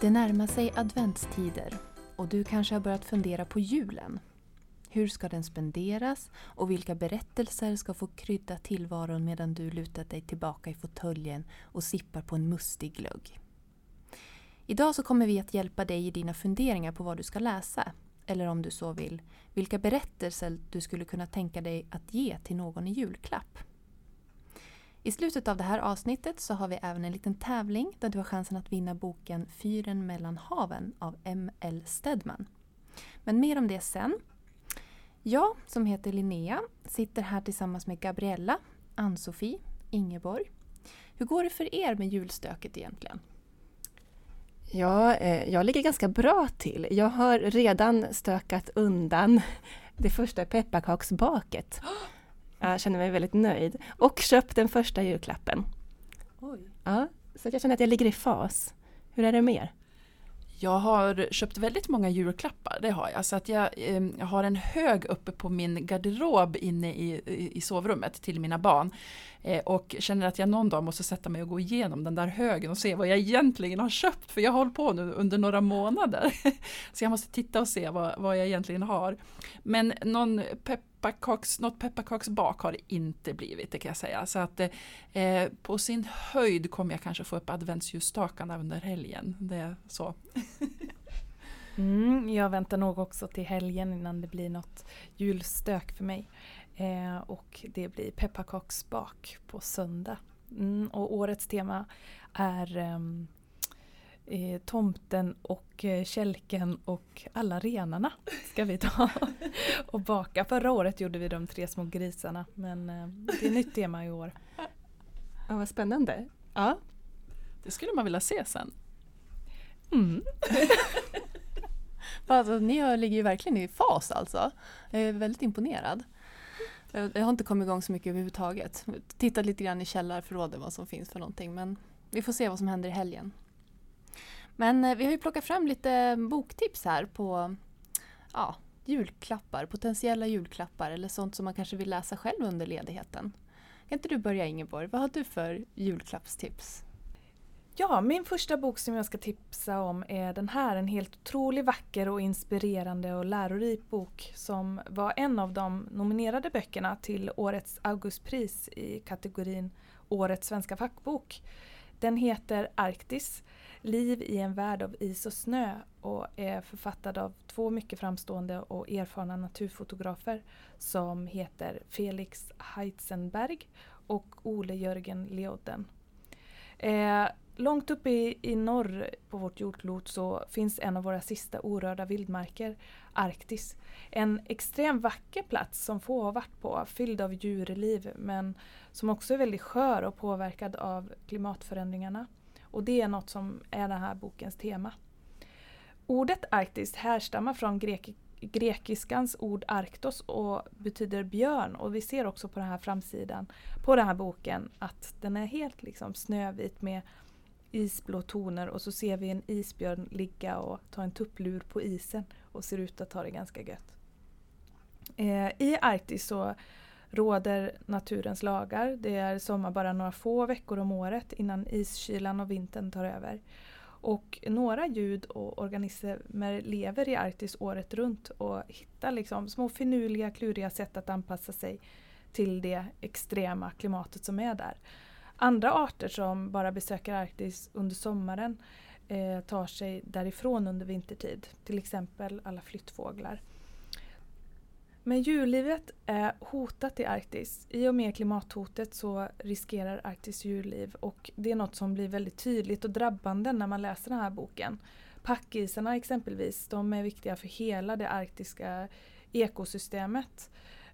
Det närmar sig adventstider och du kanske har börjat fundera på julen. Hur ska den spenderas och vilka berättelser ska få krydda tillvaron medan du lutat dig tillbaka i fåtöljen och sippar på en mustig glögg? Idag så kommer vi att hjälpa dig i dina funderingar på vad du ska läsa. Eller om du så vill, vilka berättelser du skulle kunna tänka dig att ge till någon i julklapp. I slutet av det här avsnittet så har vi även en liten tävling där du har chansen att vinna boken Fyren mellan haven av M.L. Stedman. Men mer om det sen. Jag, som heter Linnea, sitter här tillsammans med Gabriella, Ann-Sofie, Ingeborg. Hur går det för er med julstöket egentligen? Ja, eh, jag ligger ganska bra till. Jag har redan stökat undan det första pepparkaksbaket. Jag känner mig väldigt nöjd. Och köpt den första julklappen. Oj. Ja, så jag känner att jag ligger i fas. Hur är det med er? Jag har köpt väldigt många julklappar, det har jag. Så att jag, eh, jag har en hög uppe på min garderob inne i, i, i sovrummet till mina barn. Eh, och känner att jag någon dag måste sätta mig och gå igenom den där högen och se vad jag egentligen har köpt. För jag har hållit på nu under några månader. så jag måste titta och se vad, vad jag egentligen har. Men någon pepparkaks, något pepparkaksbak har det inte blivit, det kan jag säga. Så att eh, på sin höjd kommer jag kanske få upp adventsljusstakarna under helgen. Det är så. Mm, jag väntar nog också till helgen innan det blir något julstök för mig. Eh, och det blir pepparkaksbak på söndag. Mm, och årets tema är ehm, eh, tomten och eh, kälken och alla renarna ska vi ta och baka. Förra året gjorde vi de tre små grisarna men eh, det är nytt tema i år. Ja, vad spännande. Ja. Det skulle man vilja se sen. Mm. alltså, ni ligger ju verkligen i fas alltså. Jag är väldigt imponerad. Jag har inte kommit igång så mycket överhuvudtaget. Tittat lite grann i källarförrådet vad som finns för någonting men vi får se vad som händer i helgen. Men eh, vi har ju plockat fram lite eh, boktips här på ja, julklappar, potentiella julklappar eller sånt som man kanske vill läsa själv under ledigheten. Kan inte du börja Ingeborg? Vad har du för julklappstips? Ja, min första bok som jag ska tipsa om är den här. En helt otroligt vacker och inspirerande och lärorik bok som var en av de nominerade böckerna till årets Augustpris i kategorin Årets svenska fackbok. Den heter Arktis, Liv i en värld av is och snö och är författad av två mycket framstående och erfarna naturfotografer som heter Felix Heitzenberg och Ole Jörgen Leodden. Eh, långt uppe i, i norr på vårt jordklot så finns en av våra sista orörda vildmarker, Arktis. En extremt vacker plats som få har varit på, fylld av djurliv men som också är väldigt skör och påverkad av klimatförändringarna. Och det är något som är den här bokens tema. Ordet Arktis härstammar från grek grekiskans ord arktos och betyder björn och vi ser också på den här framsidan på den här boken att den är helt liksom snövit med isblå toner och så ser vi en isbjörn ligga och ta en tupplur på isen och ser ut att ha det ganska gött. Eh, I Arktis så råder naturens lagar. Det är sommar bara några få veckor om året innan iskylan och vintern tar över. Och några ljud och organismer lever i Arktis året runt och hittar liksom små finurliga, kluriga sätt att anpassa sig till det extrema klimatet som är där. Andra arter som bara besöker Arktis under sommaren eh, tar sig därifrån under vintertid. Till exempel alla flyttfåglar. Men djurlivet är hotat i Arktis. I och med klimathotet så riskerar Arktis djurliv och det är något som blir väldigt tydligt och drabbande när man läser den här boken. Packisarna exempelvis, de är viktiga för hela det arktiska ekosystemet.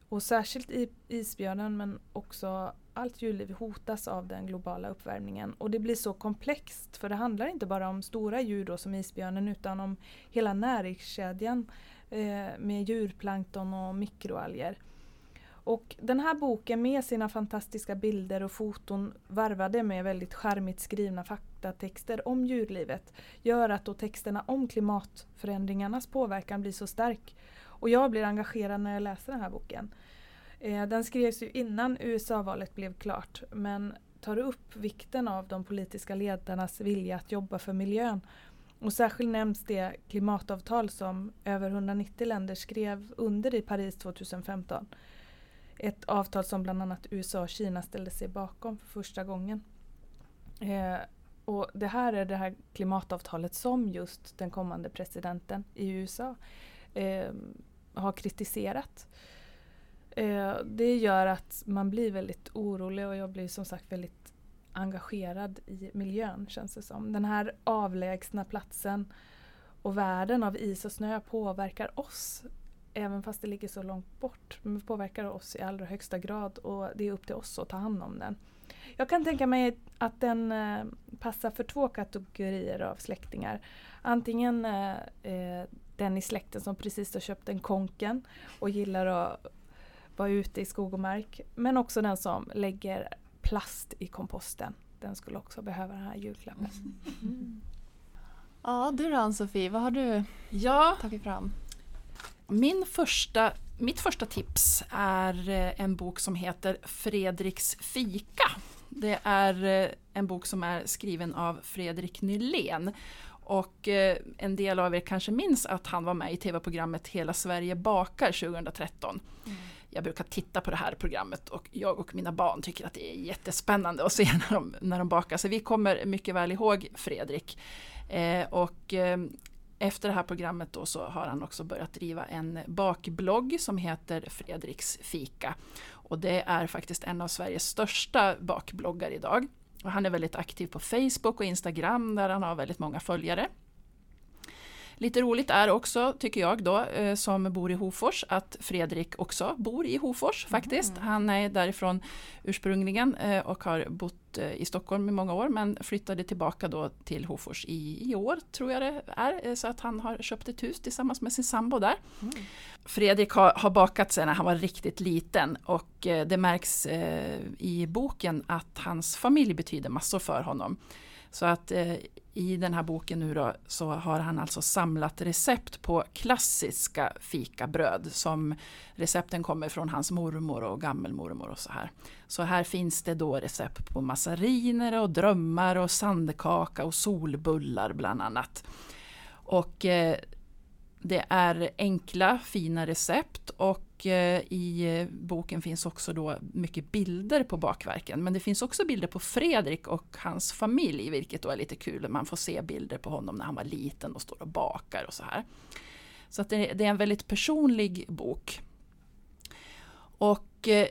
Och särskilt isbjörnen men också allt djurliv hotas av den globala uppvärmningen. Och det blir så komplext för det handlar inte bara om stora djur då, som isbjörnen utan om hela näringskedjan eh, med djurplankton och mikroalger. Och den här boken med sina fantastiska bilder och foton varvade med väldigt charmigt skrivna faktatexter om djurlivet gör att då texterna om klimatförändringarnas påverkan blir så stark. Och jag blir engagerad när jag läser den här boken. Eh, den skrevs ju innan USA-valet blev klart men tar upp vikten av de politiska ledarnas vilja att jobba för miljön Och särskilt nämns det klimatavtal som över 190 länder skrev under i Paris 2015. Ett avtal som bland annat USA och Kina ställde sig bakom för första gången. Eh, och det här är det här klimatavtalet som just den kommande presidenten i USA eh, har kritiserat. Eh, det gör att man blir väldigt orolig och jag blir som sagt väldigt engagerad i miljön känns det som. Den här avlägsna platsen och världen av is och snö påverkar oss även fast det ligger så långt bort. Men påverkar oss i allra högsta grad och det är upp till oss att ta hand om den. Jag kan tänka mig att den eh, passar för två kategorier av släktingar. Antingen eh, eh den i släkten som precis har köpt en konken och gillar att vara ute i skog och mark. Men också den som lägger plast i komposten. Den skulle också behöva den här julklappen. Mm. Ja, du då Ann-Sofie, vad har du Ja, tagit fram? min första, mitt första tips är eh, en bok som heter Fredriks fika. Det är eh, en bok som är skriven av Fredrik Nylén. Och eh, en del av er kanske minns att han var med i tv-programmet Hela Sverige bakar 2013. Mm. Jag brukar titta på det här programmet och jag och mina barn tycker att det är jättespännande att se när de, när de bakar. Så vi kommer mycket väl ihåg Fredrik. Eh, och eh, efter det här programmet då så har han också börjat driva en bakblogg som heter Fredriks fika. Och det är faktiskt en av Sveriges största bakbloggar idag. Och han är väldigt aktiv på Facebook och Instagram där han har väldigt många följare. Lite roligt är också, tycker jag då, eh, som bor i Hofors, att Fredrik också bor i Hofors faktiskt. Han är därifrån ursprungligen eh, och har bott eh, i Stockholm i många år men flyttade tillbaka då till Hofors i, i år, tror jag det är. Så att han har köpt ett hus tillsammans med sin sambo där. Fredrik har, har bakat sig när han var riktigt liten och det märks i boken att hans familj betyder massor för honom. Så att eh, i den här boken nu då så har han alltså samlat recept på klassiska fikabröd som recepten kommer från hans mormor och gammelmormor och så här. Så här finns det då recept på massariner och drömmar och sandkaka och solbullar bland annat. Och eh, det är enkla fina recept och eh, i boken finns också då mycket bilder på bakverken. Men det finns också bilder på Fredrik och hans familj, vilket då är lite kul. Man får se bilder på honom när han var liten och står och bakar och så här. Så att det, det är en väldigt personlig bok. Och eh,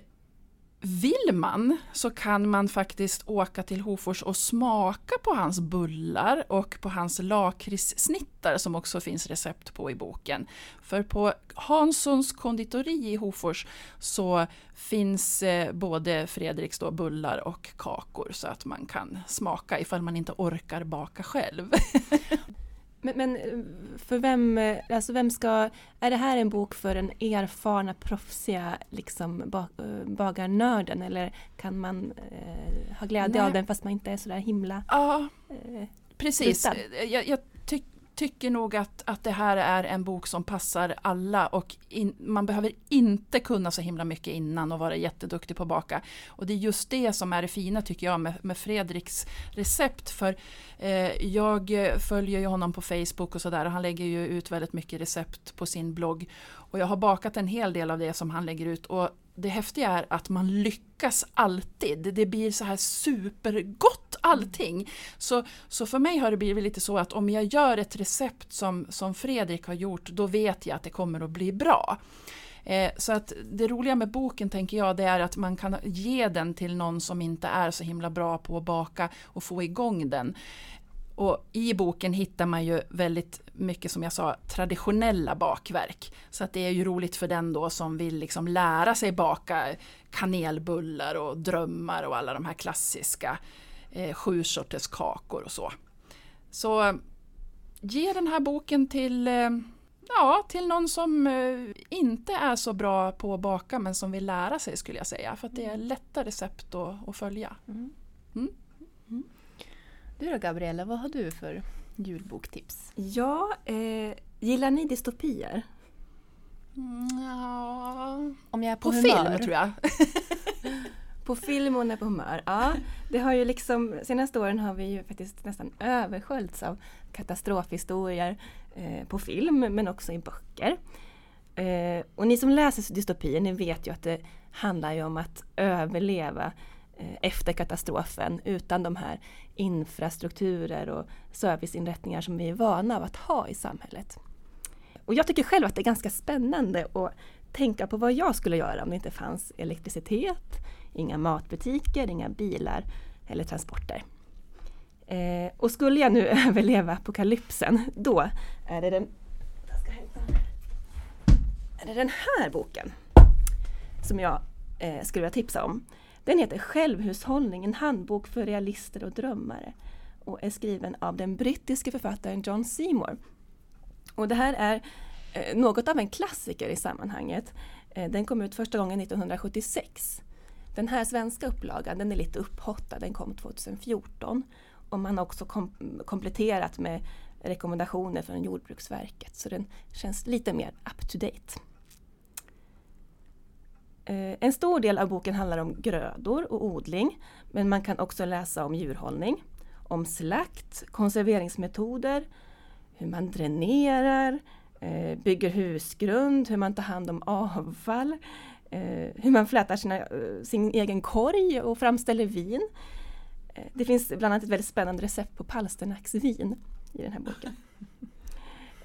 vill man så kan man faktiskt åka till Hofors och smaka på hans bullar och på hans lakritssnittar som också finns recept på i boken. För på Hanssons konditori i Hofors så finns eh, både Fredriks då bullar och kakor så att man kan smaka ifall man inte orkar baka själv. Men, men för vem, alltså vem ska, är det här en bok för den erfarna proffsiga liksom, ba, bagarnörden eller kan man eh, ha glädje Nej. av den fast man inte är sådär himla Ja, eh, Precis. Jag, jag ty tycker nog att, att det här är en bok som passar alla och in, man behöver inte kunna så himla mycket innan och vara jätteduktig på att baka. Och det är just det som är det fina tycker jag med, med Fredriks recept. För eh, jag följer ju honom på Facebook och sådär och han lägger ju ut väldigt mycket recept på sin blogg. Och jag har bakat en hel del av det som han lägger ut och det häftiga är att man lyckas alltid. Det blir så här supergott allting. Så, så för mig har det blivit lite så att om jag gör ett recept som, som Fredrik har gjort, då vet jag att det kommer att bli bra. Eh, så att det roliga med boken tänker jag det är att man kan ge den till någon som inte är så himla bra på att baka och få igång den. Och i boken hittar man ju väldigt mycket som jag sa traditionella bakverk. Så att det är ju roligt för den då som vill liksom lära sig baka kanelbullar och drömmar och alla de här klassiska eh, sju sorters kakor och så. Så ge den här boken till, eh, ja, till någon som eh, inte är så bra på att baka men som vill lära sig skulle jag säga. För att det är lätta recept att, att följa. Du då Gabriella, vad har du för julboktips? Ja, eh, gillar ni dystopier? Mm, ja. Om jag är på, På humör. film tror jag. På film och när på humör. Ja, det har ju liksom, senaste åren har vi ju faktiskt nästan översköljts av katastrofhistorier eh, på film men också i böcker. Eh, och ni som läser dystopier, ni vet ju att det handlar ju om att överleva eh, Eh, efter katastrofen utan de här infrastrukturer och serviceinrättningar som vi är vana av att ha i samhället. Och jag tycker själv att det är ganska spännande att tänka på vad jag skulle göra om det inte fanns elektricitet, inga matbutiker, inga bilar eller transporter. Eh, och skulle jag nu överleva apokalypsen, då är det den, är det den här boken som jag eh, skulle vilja tipsa om. Den heter Självhushållning, en handbok för realister och drömmare och är skriven av den brittiske författaren John Seymour. Och det här är eh, något av en klassiker i sammanhanget. Eh, den kom ut första gången 1976. Den här svenska upplagan den är lite upphottad, den kom 2014. Och man har också kom kompletterat med rekommendationer från Jordbruksverket så den känns lite mer up to date. Eh, en stor del av boken handlar om grödor och odling men man kan också läsa om djurhållning, om slakt, konserveringsmetoder, hur man dränerar, eh, bygger husgrund, hur man tar hand om avfall, eh, hur man flätar sina, sin egen korg och framställer vin. Det finns bland annat ett väldigt spännande recept på palsternacksvin i den här boken.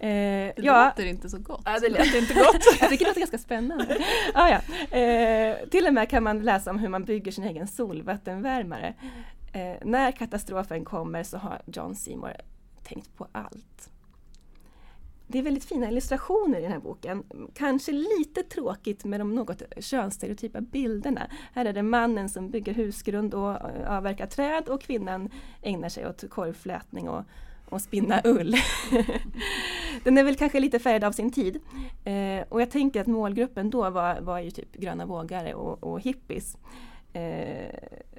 Eh, det ja, låter inte så gott. Ja, det låter inte gott. jag tycker det låter ganska spännande. Ah, ja. Eh, till och med kan man läsa om hur man bygger sin egen solvattenvärmare. Eh, när katastrofen kommer så har John Seymour tänkt på allt. Det är väldigt fina illustrationer i den här boken. Kanske lite tråkigt med de något könsstereotypa bilderna. Här är det mannen som bygger husgrund och eh, avverkar träd och kvinnan ägnar sig åt korvflätning och och spinna ull. den är väl kanske lite färgad av sin tid. Eh, och jag tänker att målgruppen då var, var ju typ gröna vågare och, och hippies. Eh,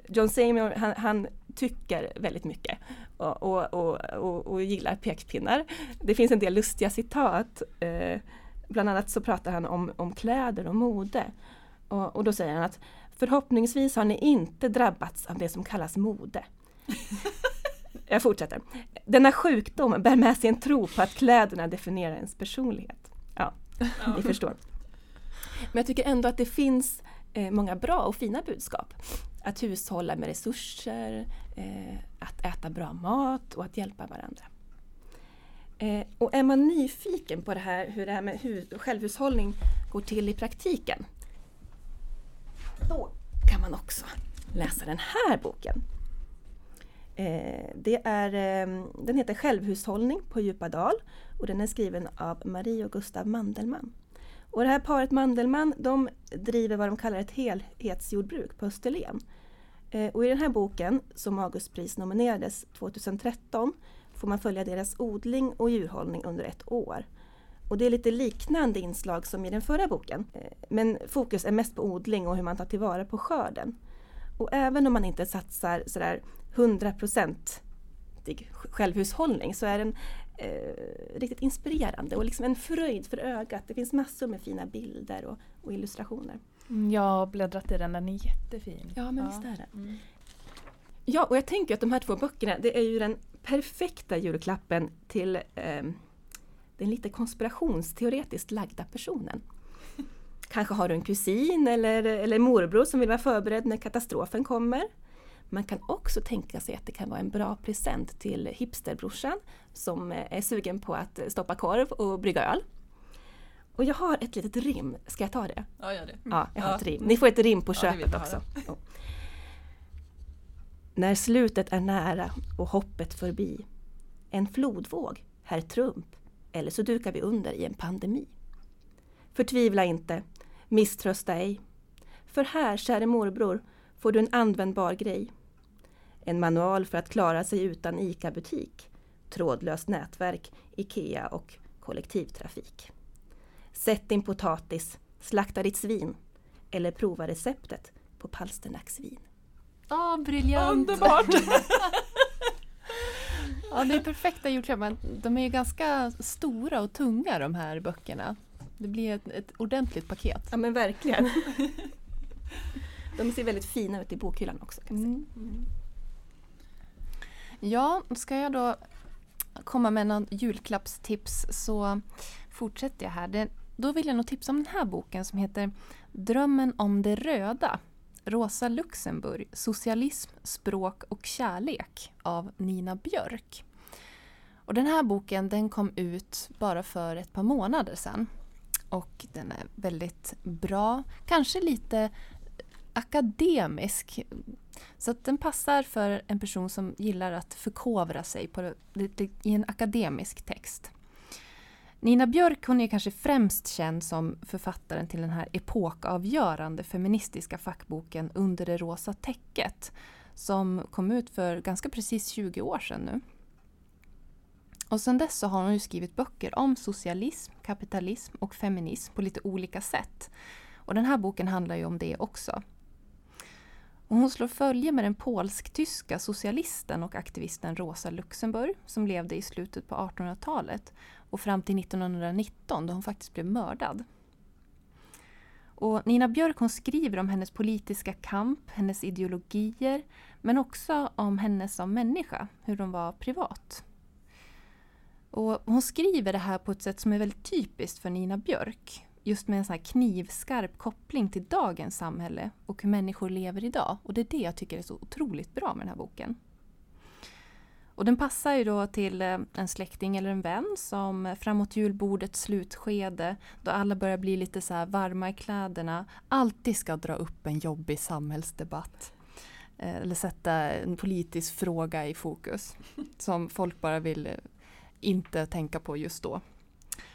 John Seymour han, han, tycker väldigt mycket och, och, och, och, gillar pekpinnar. Det finns en del lustiga citat. Eh, bland annat så pratar han om, om kläder och mode. Och, och då säger han att förhoppningsvis har ni inte drabbats av det som kallas mode. Jag fortsätter. Denna sjukdom bär med sig en tro på att kläderna definierar ens personlighet. Ja, ja. ni förstår. Men jag tycker ändå att det finns eh, många bra och fina budskap. Att hushålla med resurser, eh, att äta bra mat och att hjälpa varandra. Eh, och är man nyfiken på det här, hur det här med självhushållning går till i praktiken, då kan man också läsa den här boken Eh, det är, ehm, den heter Självhushållning på Djupadal och den är skriven av Marie och Gustav Mandelmann. Och det här paret Mandelmann de driver vad de kallar ett helhetsjordbruk på Österlen. Eh, och I den här boken, som Augustpris nominerades 2013, får man följa deras odling och djurhållning under ett år. Och det är lite liknande inslag som i den förra boken. Eh, men fokus är mest på odling och hur man tar tillvara på skörden. Och även om man inte satsar sådär 100% självhushållning så är den eh, riktigt inspirerande och liksom en fröjd för ögat. Det finns massor med fina bilder och, och illustrationer. Mm, jag har bläddrat i den, den är jättefin. Ja men ja. visst är den. Mm. Ja och jag tänker att de här två böckerna det är ju den perfekta julklappen till eh, den lite konspirationsteoretiskt lagda personen. Kanske har du en kusin eller, eller morbror som vill vara förberedd när katastrofen kommer. Man kan också tänka sig att det kan vara en bra present till hipsterbrorsan som är sugen på att stoppa korv och brygga öl. Och jag har ett litet rim, ska jag ta det? Ja, gör det. Ja, jag har ja. ett rim. Ni får ett rim på köpet ja, också. Oh. När slutet är nära och hoppet förbi. En flodvåg, herr Trump, eller så dukar vi under i en pandemi. Förtvivla inte, misströsta ej. För här, käre morbror, får du en användbar grej. En manual för att klara sig utan ICA-butik, trådlöst nätverk, IKEA och kollektivtrafik. Sätt din potatis, slakta ditt svin eller prova receptet på palsternacksvin. Ja, oh, briljant! Underbart! ja, det är perfekta julklappar. De är ju ganska stora och tunga de här böckerna. Det blir ett, ett ordentligt paket. Ja men verkligen. De ser väldigt fina ut i bokhyllan också. Kan mm. Ja, ska jag då komma med någon julklappstips så fortsätter jag här. Det, då vill jag nog tipsa om den här boken som heter Drömmen om det röda. Rosa Luxemburg, Socialism, språk och kärlek av Nina Björk. Och den här boken den kom ut bara för ett par månader sedan. Och den är väldigt bra, kanske lite akademisk. Så att den passar för en person som gillar att förkovra sig på, i en akademisk text. Nina Björk hon är kanske främst känd som författaren till den här epokavgörande feministiska fackboken Under det rosa täcket som kom ut för ganska precis 20 år sedan nu. Och sedan dess så har hon skrivit böcker om socialism, kapitalism och feminism på lite olika sätt. Och den här boken handlar ju om det också. Och hon slår följe med den polsk-tyska socialisten och aktivisten Rosa Luxemburg som levde i slutet på 1800-talet och fram till 1919 då hon faktiskt blev mördad. Och Nina Björk hon skriver om hennes politiska kamp, hennes ideologier men också om henne som människa, hur hon var privat. Och hon skriver det här på ett sätt som är väldigt typiskt för Nina Björk. Just med en sån knivskarp koppling till dagens samhälle och hur människor lever idag. Och det är det jag tycker är så otroligt bra med den här boken. Och den passar ju då till eh, en släkting eller en vän som framåt julbordets slutskede, då alla börjar bli lite så varma i kläderna, alltid ska dra upp en jobbig samhällsdebatt. Eh, eller sätta en politisk fråga i fokus som folk bara vill eh, inte tänka på just då.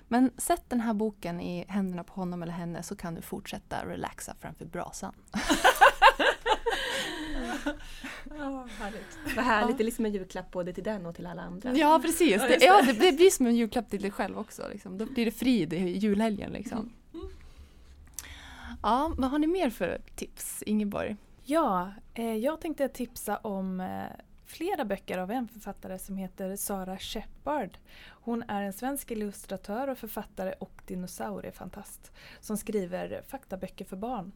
Men sätt den här boken i händerna på honom eller henne så kan du fortsätta relaxa framför brasan. oh, härligt. Vad härligt, det är liksom en julklapp både till den och till alla andra. Ja precis, det, ja, det, det blir som en julklapp till dig själv också. Liksom. Då blir det frid i julhelgen. Liksom. Ja, vad har ni mer för tips, Ingeborg? Ja, eh, jag tänkte tipsa om eh, flera böcker av en författare som heter Sara Shepard. Hon är en svensk illustratör och författare och dinosauriefantast som skriver faktaböcker för barn.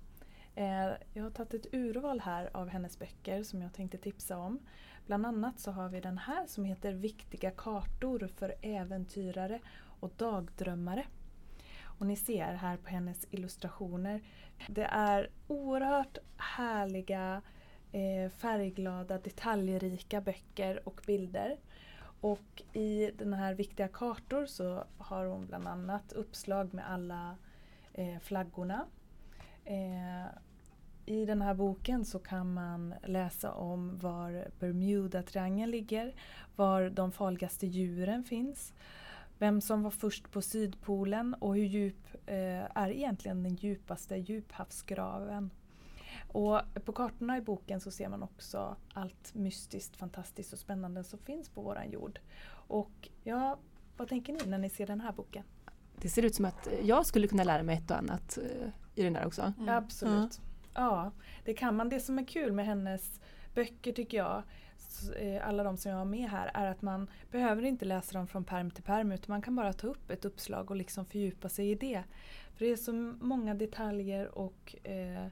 Eh, jag har tagit ett urval här av hennes böcker som jag tänkte tipsa om. Bland annat så har vi den här som heter Viktiga kartor för äventyrare och dagdrömmare. Och ni ser här på hennes illustrationer. Det är oerhört härliga eh, färgglada, detaljrika böcker och bilder. Och i den här Viktiga kartor så har hon bland annat uppslag med alla eh, flaggorna. Eh, I den här boken så kan man läsa om var Bermuda-triangeln ligger, var de farligaste djuren finns, vem som var först på Sydpolen och hur djup eh, är egentligen den djupaste djuphavsgraven. Och på kartorna i boken så ser man också allt mystiskt, fantastiskt och spännande som finns på våran jord. Och ja, vad tänker ni när ni ser den här boken? Det ser ut som att jag skulle kunna lära mig ett och annat uh, i den där också. Mm. Absolut. Mm. Ja, det kan man. Det som är kul med hennes böcker tycker jag, eh, alla de som jag har med här, är att man behöver inte läsa dem från perm till perm utan man kan bara ta upp ett uppslag och liksom fördjupa sig i det. För det är så många detaljer och eh,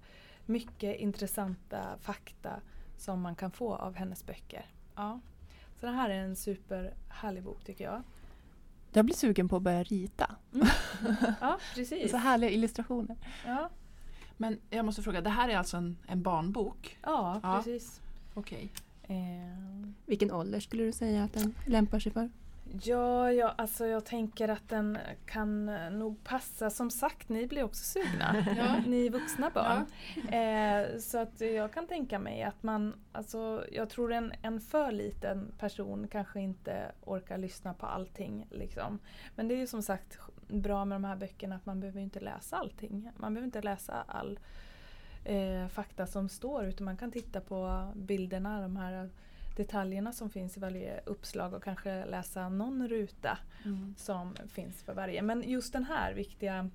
mycket intressanta fakta som man kan få av hennes böcker. Ja. Så det här är en superhärlig bok tycker jag. Jag blir sugen på att börja rita. Mm. Ja, precis. Så härliga illustrationer. Ja. Men jag måste fråga, det här är alltså en, en barnbok? Ja, ja. precis. Okej. Okay. Eh. Vilken ålder skulle du säga att den lämpar sig för? Ja, ja, alltså jag tänker att den kan nog passa. Som sagt, ni blir också sugna. ja. Ni vuxna barn. Ja. Eh, så att jag kan tänka mig att man, alltså jag tror en, en för liten person kanske inte orkar lyssna på allting. Liksom. Men det är ju som sagt bra med de här böckerna att man behöver inte läsa allting. Man behöver inte läsa all eh, fakta som står utan man kan titta på bilderna, de här detaljerna som finns i varje uppslag och kanske läsa någon ruta mm. som finns för varje. Men just den här viktiga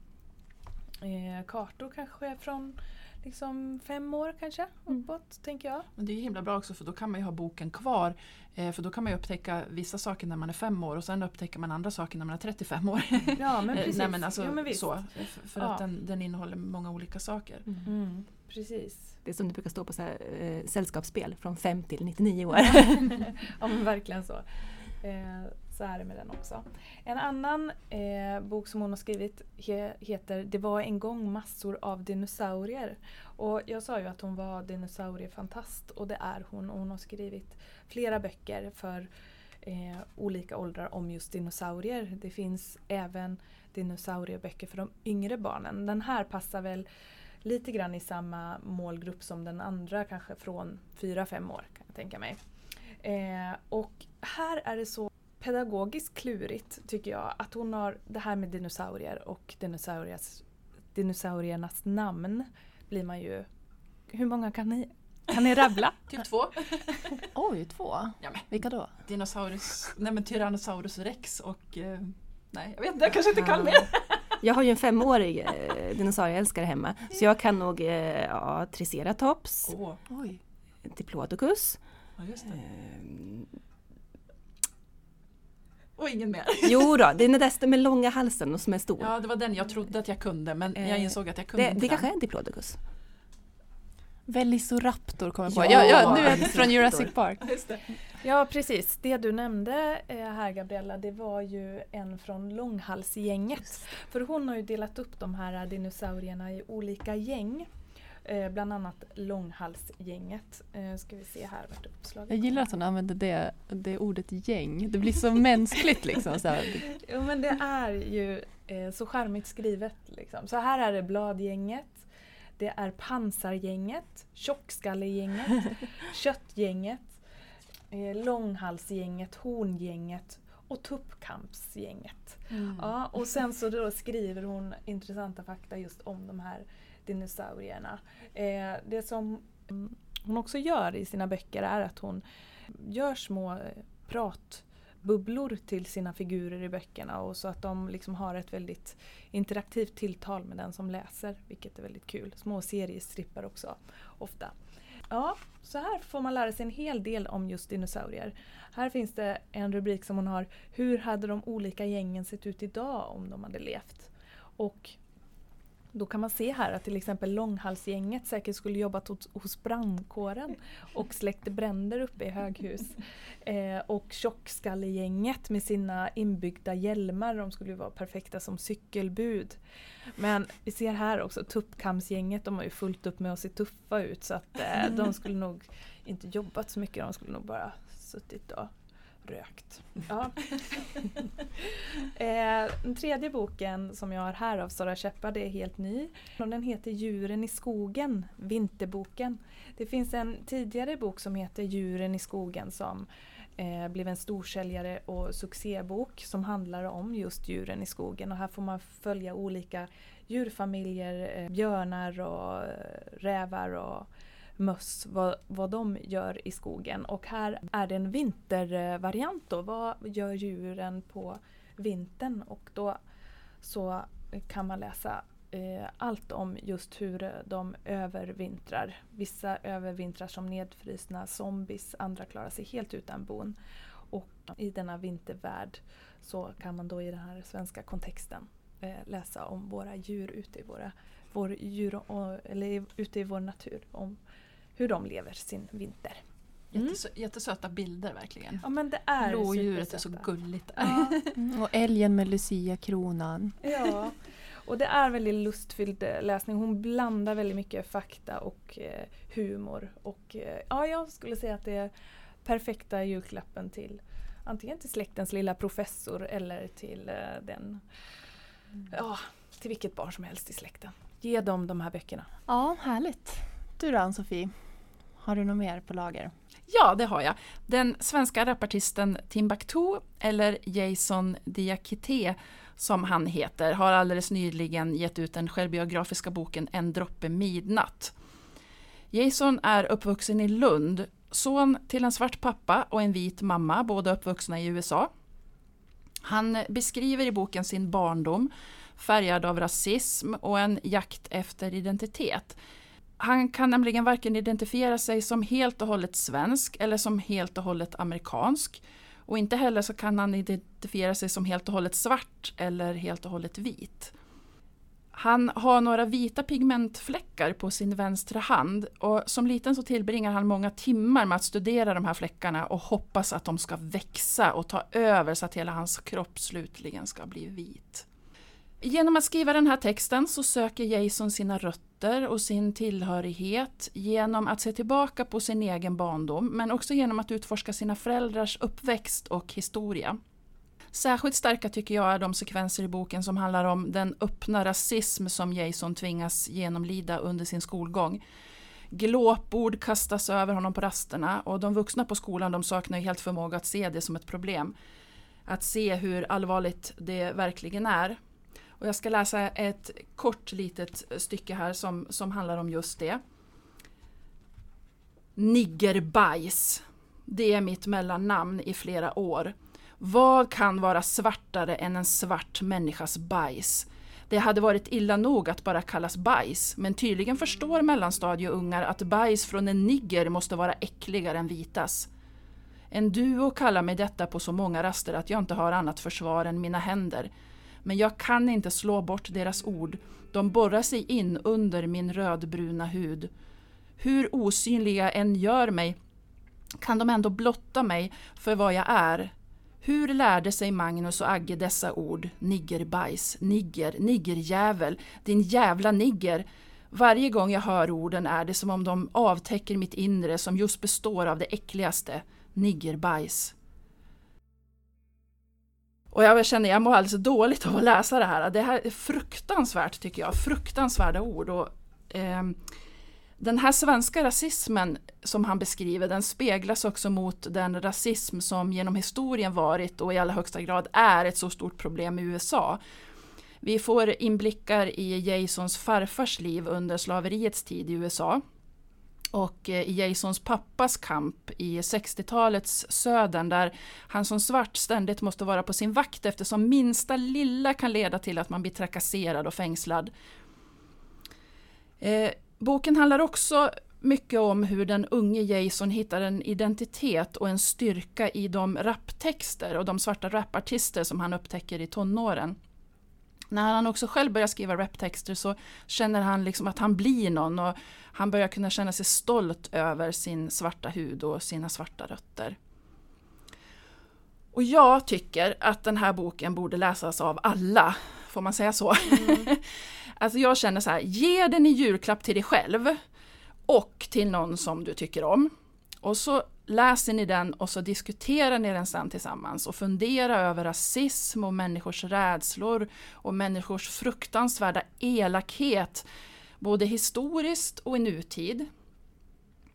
Eh, kartor kanske från liksom fem år kanske Mm. uppåt tänker jag. Men det är ju himla bra också för då kan man ju ha boken kvar. Eh, för då kan man ju upptäcka vissa saker när man är fem år och sen upptäcker man andra saker när man är 35 år. Ja men Eh, precis. Nej, men alltså, jo, men visst. så, för för Ja. att den, den innehåller många olika saker. Mm, precis. Det är som det brukar stå på så här, eh, sällskapsspel, från 5 till 99 år. ja men verkligen så. Eh, så är det med den också. En annan eh, bok som hon har skrivit he, heter Det var en gång massor av dinosaurier. Och jag sa ju att hon var dinosauriefantast och det är hon. Och hon har skrivit flera böcker för eh, olika åldrar om just dinosaurier. Det finns även dinosaurieböcker för de yngre barnen. Den här passar väl lite grann i samma målgrupp som den andra, kanske från 4-5 år kan jag tänka mig. Eh, och här är det så pedagogiskt klurigt tycker jag att hon har det här med dinosaurier och dinosauriers, dinosauriernas namn blir man ju... Hur många kan ni, kan ni rabbla? Typ två. Oj, två? Ja, men. Vilka då? Dinosaurus, nej men Tyrannosaurus rex och eh, nej jag vet inte, jag kanske inte kan mer. Jag har ju en femårig eh, dinosaurieälskare hemma, så jag kan nog eh, ja, Triceratops, Åh, Oj. Diplodocus. ja, just det. Eh, Och ingen mer. jo då, det är den där med långa halsen och som är stor. Ja det var den jag trodde att jag kunde men jag Eh, insåg att jag kunde det, inte det den. kanske är en Diplodocus. Velociraptor kommer jag på. Ja, Ja, ja, nu är det från Jurassic Park. Just det. Ja precis, det du nämnde eh, här Gabriella det var ju en från långhalsgänget. För hon har ju delat upp de här dinosaurierna i olika gäng. Eh, bland annat långhalsgänget. Eh, ska vi se här vart uppslaget Jag gillar att hon använder det, det ordet gäng. Det blir så mänskligt liksom. Så här. Jo men det är ju eh, så charmigt skrivet. Liksom. Så här är det bladgänget, det är pansargänget, tjockskallegänget, köttgänget, eh, långhalsgänget, horngänget och tuppkampsgänget. Mm. Ja, och sen så då skriver hon intressanta fakta just om de här dinosaurierna. Eh, det som mm, hon också gör i sina böcker är att hon gör små eh, bubblor till sina figurer i böckerna och så att de liksom har ett väldigt interaktivt tilltal med den som läser, vilket är väldigt kul. Små seriestrippar också, ofta. Ja, så här får man lära sig en hel del om just dinosaurier. Här finns det en rubrik som hon har Hur hade de olika gängen sett ut idag om de hade levt? Och då kan man se här att till exempel långhalsgänget säkert skulle jobbat hos, hos brandkåren och släckte bränder uppe i höghus. Eh, och tjockskallegänget med sina inbyggda hjälmar, de skulle vara perfekta som cykelbud. Men vi ser här också tuppkamsgänget, de har ju fullt upp med att se tuffa ut så att eh, de skulle nog inte jobbat så mycket, de skulle nog bara suttit och rökt. Ja. eh, den tredje boken som jag har här av Sara Shepard är helt ny. Den heter Djuren i skogen, Vinterboken. Det finns en tidigare bok som heter Djuren i skogen som eh, blev en storsäljare och succébok som handlar om just djuren i skogen. Och här får man följa olika djurfamiljer, eh, björnar och rävar och möss, vad, vad de gör i skogen. Och här är det en vintervariant då. Vad gör djuren på vintern? Och då så kan man läsa eh, allt om just hur de övervintrar. Vissa övervintrar som nedfrysna zombies, andra klarar sig helt utan bon. Och i denna vintervärld så kan man då i den här svenska kontexten eh, läsa om våra djur ute i våra vår djur, eller ute i vår natur. Om hur de lever sin vinter. Mm. Jättesö jättesöta bilder verkligen. Ja men det är Lodjuret är så gulligt. Ja, Mm, Och älgen med Lucia-kronan. ja. Och det är väldigt lustfylld eh, läsning. Hon blandar väldigt mycket fakta och eh, humor. Och eh, ja, jag skulle säga att det är perfekta julklappen till antingen till släktens lilla professor eller till eh, den Ja, till vilket barn som helst i släkten. Ge dem de här böckerna. Ja, härligt. Du då Ann-Sofie? Har du något mer på lager? Ja, det har jag. Den svenska rapartisten Timbuktu, eller Jason Diakité som han heter, har alldeles nyligen gett ut den självbiografiska boken En droppe midnatt. Jason är uppvuxen i Lund, son till en svart pappa och en vit mamma, båda uppvuxna i USA. Han beskriver i boken sin barndom färgad av rasism och en jakt efter identitet. Han kan nämligen varken identifiera sig som helt och hållet svensk eller som helt och hållet amerikansk. Och inte heller så kan han identifiera sig som helt och hållet svart eller helt och hållet vit. Han har några vita pigmentfläckar på sin vänstra hand och som liten så tillbringar han många timmar med att studera de här fläckarna och hoppas att de ska växa och ta över så att hela hans kropp slutligen ska bli vit. Genom att skriva den här texten så söker Jason sina rötter och sin tillhörighet genom att se tillbaka på sin egen barndom men också genom att utforska sina föräldrars uppväxt och historia. Särskilt starka tycker jag är de sekvenser i boken som handlar om den öppna rasism som Jason tvingas genomlida under sin skolgång. Glåpord kastas över honom på rasterna och de vuxna på skolan de saknar helt förmåga att se det som ett problem. Att se hur allvarligt det verkligen är. Och jag ska läsa ett kort litet stycke här som, som handlar om just det. Niggerbajs. Det är mitt mellannamn i flera år. Vad kan vara svartare än en svart människas bajs? Det hade varit illa nog att bara kallas bajs, men tydligen förstår mellanstadieungar att bajs från en nigger måste vara äckligare än vitas. En duo kallar mig detta på så många raster att jag inte har annat försvar än mina händer. Men jag kan inte slå bort deras ord. De borrar sig in under min rödbruna hud. Hur osynliga än gör mig kan de ändå blotta mig för vad jag är. Hur lärde sig Magnus och Agge dessa ord? Niggerbajs, nigger, niggerjävel, din jävla nigger. Varje gång jag hör orden är det som om de avtäcker mitt inre som just består av det äckligaste, niggerbajs. Och jag känner, jag mår alldeles dåligt av att läsa det här. Det här är fruktansvärt tycker jag, fruktansvärda ord. Och, eh, den här svenska rasismen som han beskriver, den speglas också mot den rasism som genom historien varit och i allra högsta grad är ett så stort problem i USA. Vi får inblickar i Jasons farfars liv under slaveriets tid i USA och eh, i Jasons pappas kamp i 60-talets södern där han som svart ständigt måste vara på sin vakt eftersom minsta lilla kan leda till att man blir trakasserad och fängslad. Eh, boken handlar också mycket om hur den unge Jason hittar en identitet och en styrka i de raptexter och de svarta rapartister som han upptäcker i tonåren. När han också själv börjar skriva raptexter så känner han liksom att han blir någon och han börjar kunna känna sig stolt över sin svarta hud och sina svarta rötter. Och jag tycker att den här boken borde läsas av alla, får man säga så? Mm. alltså jag känner så här, ge den i julklapp till dig själv och till någon som du tycker om. Och så läser ni den och så diskuterar ni den sen tillsammans och fundera över rasism och människors rädslor och människors fruktansvärda elakhet både historiskt och i nutid.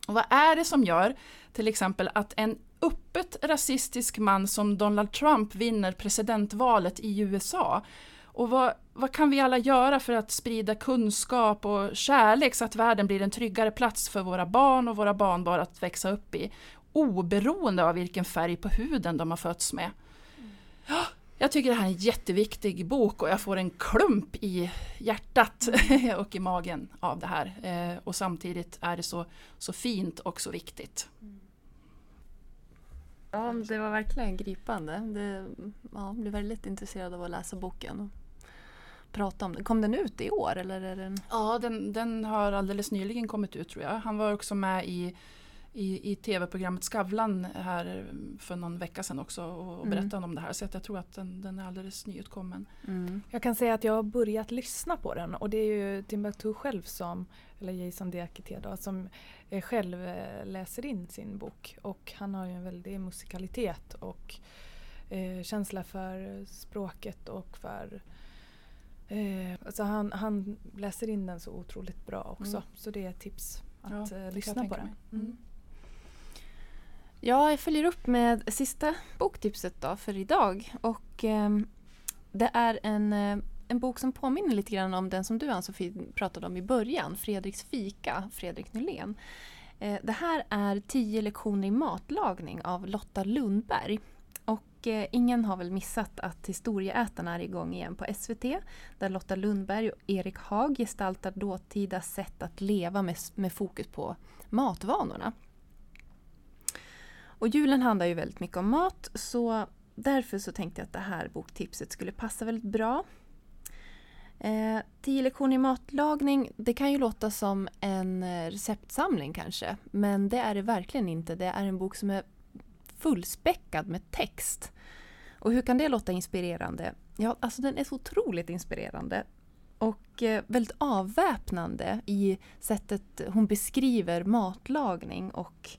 Och vad är det som gör till exempel att en öppet rasistisk man som Donald Trump vinner presidentvalet i USA? Och vad, vad kan vi alla göra för att sprida kunskap och kärlek så att världen blir en tryggare plats för våra barn och våra barnbarn att växa upp i? Oberoende av vilken färg på huden de har fötts med. Mm. Jag tycker det här är en jätteviktig bok och jag får en klump i hjärtat mm. och i magen av det här. Eh, och samtidigt är det så, så fint och så viktigt. Ja, det var verkligen gripande. Det, ja, jag blev väldigt intresserad av att läsa boken och prata om den. Kom den ut i år? Eller är den... Ja, den, den har alldeles nyligen kommit ut tror jag. Han var också med i i, i tv-programmet Skavlan här för någon vecka sedan också och, och berättade mm. om det här. Så att jag tror att den, den är alldeles nyutkommen. Mm. Jag kan säga att jag har börjat lyssna på den och det är ju Timbuktu själv som, eller Jason Diakité då, som själv eh, läser in sin bok. Och han har ju en väldig musikalitet och eh, känsla för språket och för eh, alltså han, han läser in den så otroligt bra också. Mm. Så det är ett tips att ja, eh, lyssna på den. Ja, jag följer upp med sista boktipset då för idag. Och eh, det är en, eh, en bok som påminner lite grann om den som du Ann-Sofie pratade om i början, Fredriks fika, Fredrik Nylén. Eh, det här är Tio lektioner i matlagning av Lotta Lundberg. Och eh, ingen har väl missat att Historieätarna är igång igen på SVT där Lotta Lundberg och Erik Haag gestaltar dåtida sätt att leva med, med fokus på matvanorna. Och julen handlar ju väldigt mycket om mat så därför så tänkte jag att det här boktipset skulle passa väldigt bra. Eh, tio lektioner i matlagning, det kan ju låta som en eh, receptsamling kanske, men det är det verkligen inte. Det är en bok som är fullspäckad med text. Och hur kan det låta inspirerande? Ja, alltså den är så otroligt inspirerande och eh, väldigt avväpnande i sättet hon beskriver matlagning och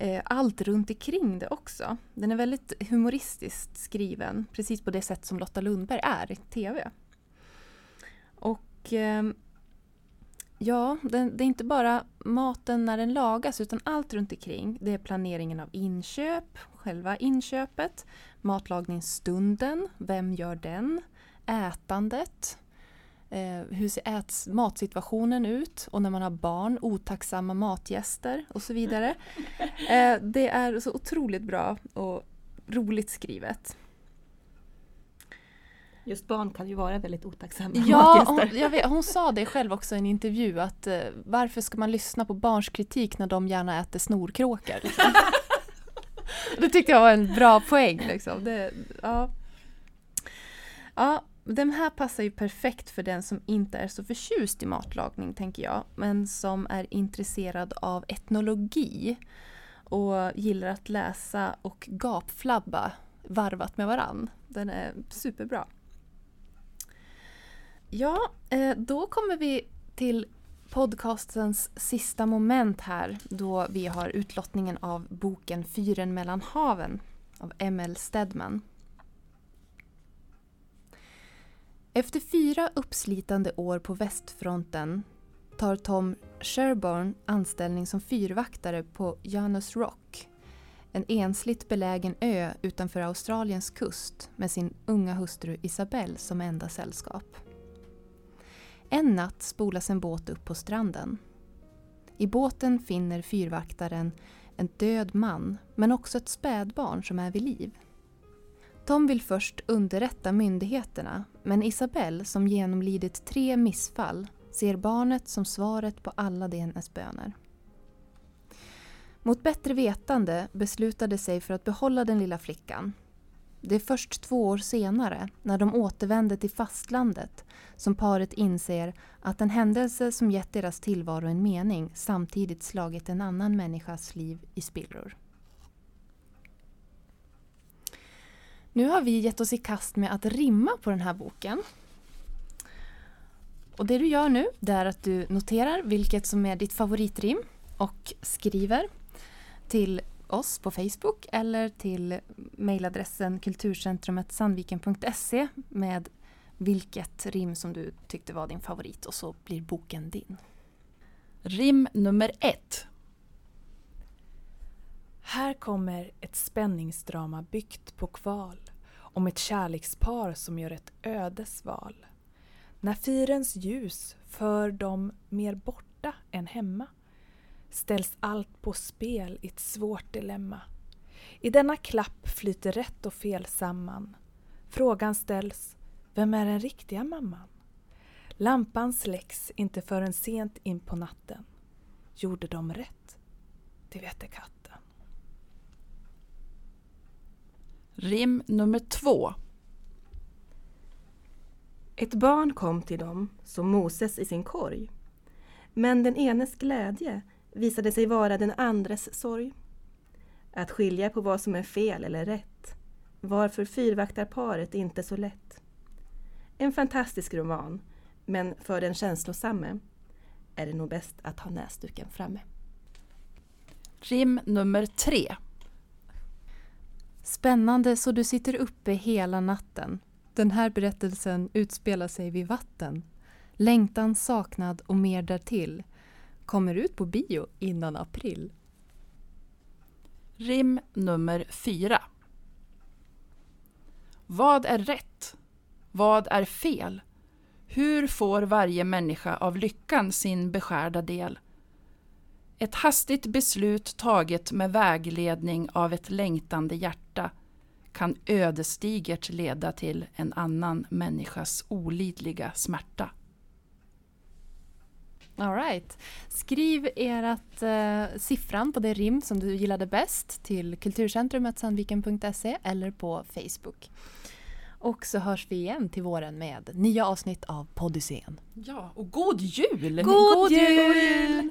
eh, allt runt omkring det också. Den är väldigt humoristiskt skriven, precis på det sätt som Lotta Lundberg är i TV. Och eh, ja, det, det, är inte bara maten när den lagas utan allt runt omkring. Det är planeringen av inköp, själva inköpet, matlagningsstunden, vem gör den, ätandet, eh, hur ser äts matsituationen ut och när man har barn, otacksamma matgäster och så vidare. Eh, det är så otroligt bra och roligt skrivet. Just barn kan ju vara väldigt otacksamma Ja, hon, vet, hon sa det själv också i en intervju att eh, varför ska man lyssna på barns kritik när de gärna äter snorkråkor? Liksom. det tyckte jag var en bra poäng. Liksom. Det, ja. Ja, den här passar ju perfekt för den som inte är så förtjust i matlagning, tänker jag, men som är intresserad av etnologi och gillar att läsa och gapflabba varvat med varann. Den är superbra. Ja, eh, då kommer vi till podcastens sista moment här då vi har utlottningen av boken Fyren mellan haven av M.L. Stedman. Efter fyra uppslitande år på västfronten tar Tom Sherborne anställning som fyrvaktare på Janus Rock. En ensligt belägen ö utanför Australiens kust med sin unga hustru Isabelle som enda sällskap. En natt spolas en båt upp på stranden. I båten finner fyrvaktaren en död man men också ett spädbarn som är vid liv. Tom vill först underrätta myndigheterna men Isabelle, som genomlidit tre missfall, ser barnet som svaret på alla hennes böner. Mot bättre vetande beslutade sig för att behålla den lilla flickan. Det är först två år senare, när de återvänder till fastlandet, som paret inser att en händelse som gett deras tillvaro en mening samtidigt slagit en annan människas liv i spillror. Nu har vi gett oss i kast med att rimma på den här boken. Och det du gör nu är att du noterar vilket som är ditt favoritrim och skriver till oss på Facebook eller till mejladressen kulturcentrumet.sandviken.se med vilket rim som du tyckte var din favorit och så blir boken din. Rim nummer ett. Här kommer ett spänningsdrama byggt på kval om ett kärlekspar som gör ett ödesval. När firens ljus för dem mer borta än hemma ställs allt på spel i ett svårt dilemma. I denna klapp flyter rätt och fel samman. Frågan ställs, vem är den riktiga mamman? Lampan släcks inte förrän sent in på natten. Gjorde de rätt? Det vete katten. Rim nummer två. Ett barn kom till dem som Moses i sin korg. Men den enes glädje visade sig vara den andres sorg. Att skilja på vad som är fel eller rätt var för fyrvaktarparet inte så lätt. En fantastisk roman, men för den känslosamme är det nog bäst att ha näsduken framme. Rim nummer tre. Spännande så du sitter uppe hela natten. Den här berättelsen utspelar sig vid vatten. Längtan, saknad och mer därtill kommer ut på bio innan april. Rim nummer fyra. Vad är rätt? Vad är fel? Hur får varje människa av lyckan sin beskärda del? Ett hastigt beslut taget med vägledning av ett längtande hjärta kan ödesdigert leda till en annan människas olidliga smärta. All right. Skriv ert eh, siffran på det rim som du gillade bäst till kulturcentrumet.sandviken.se eller på Facebook. Och så hörs vi igen till våren med nya avsnitt av Podyssén. Ja, och god jul! God jul!